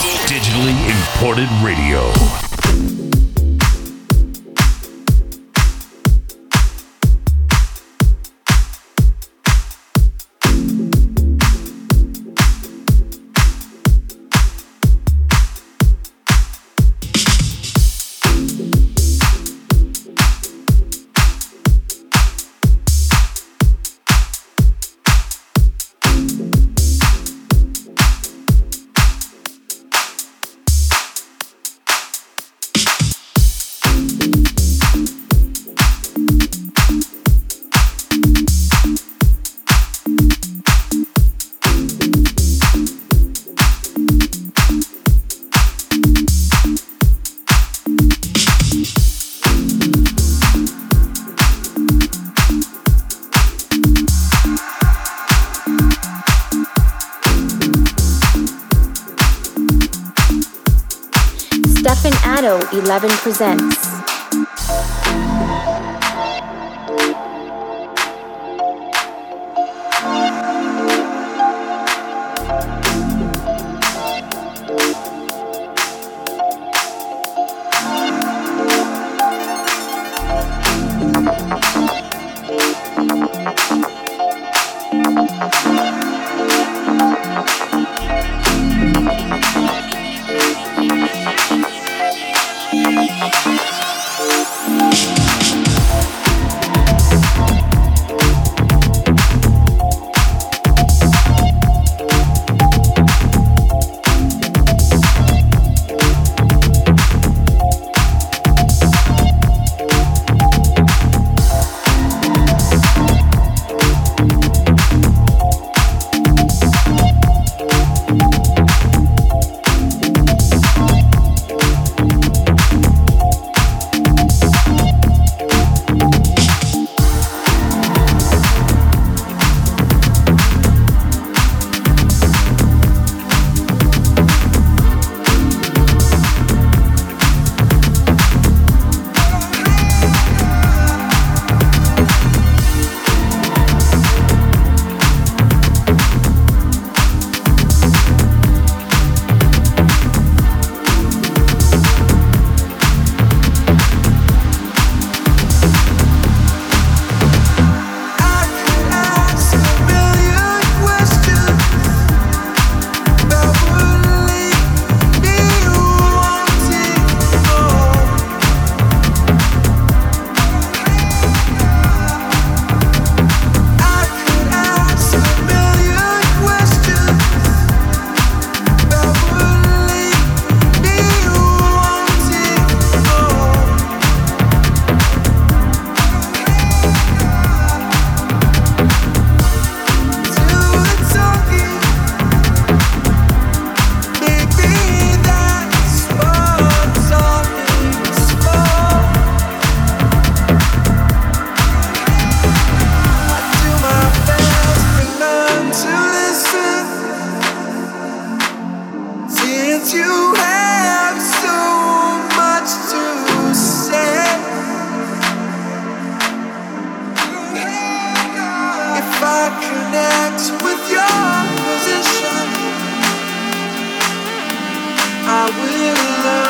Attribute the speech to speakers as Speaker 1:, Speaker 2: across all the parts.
Speaker 1: Digitally imported radio.
Speaker 2: 11 presents.
Speaker 3: connect with your position. I will learn.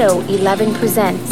Speaker 3: Addo e11even presents.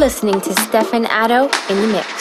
Speaker 4: Listening to Stefan Addo in the mix.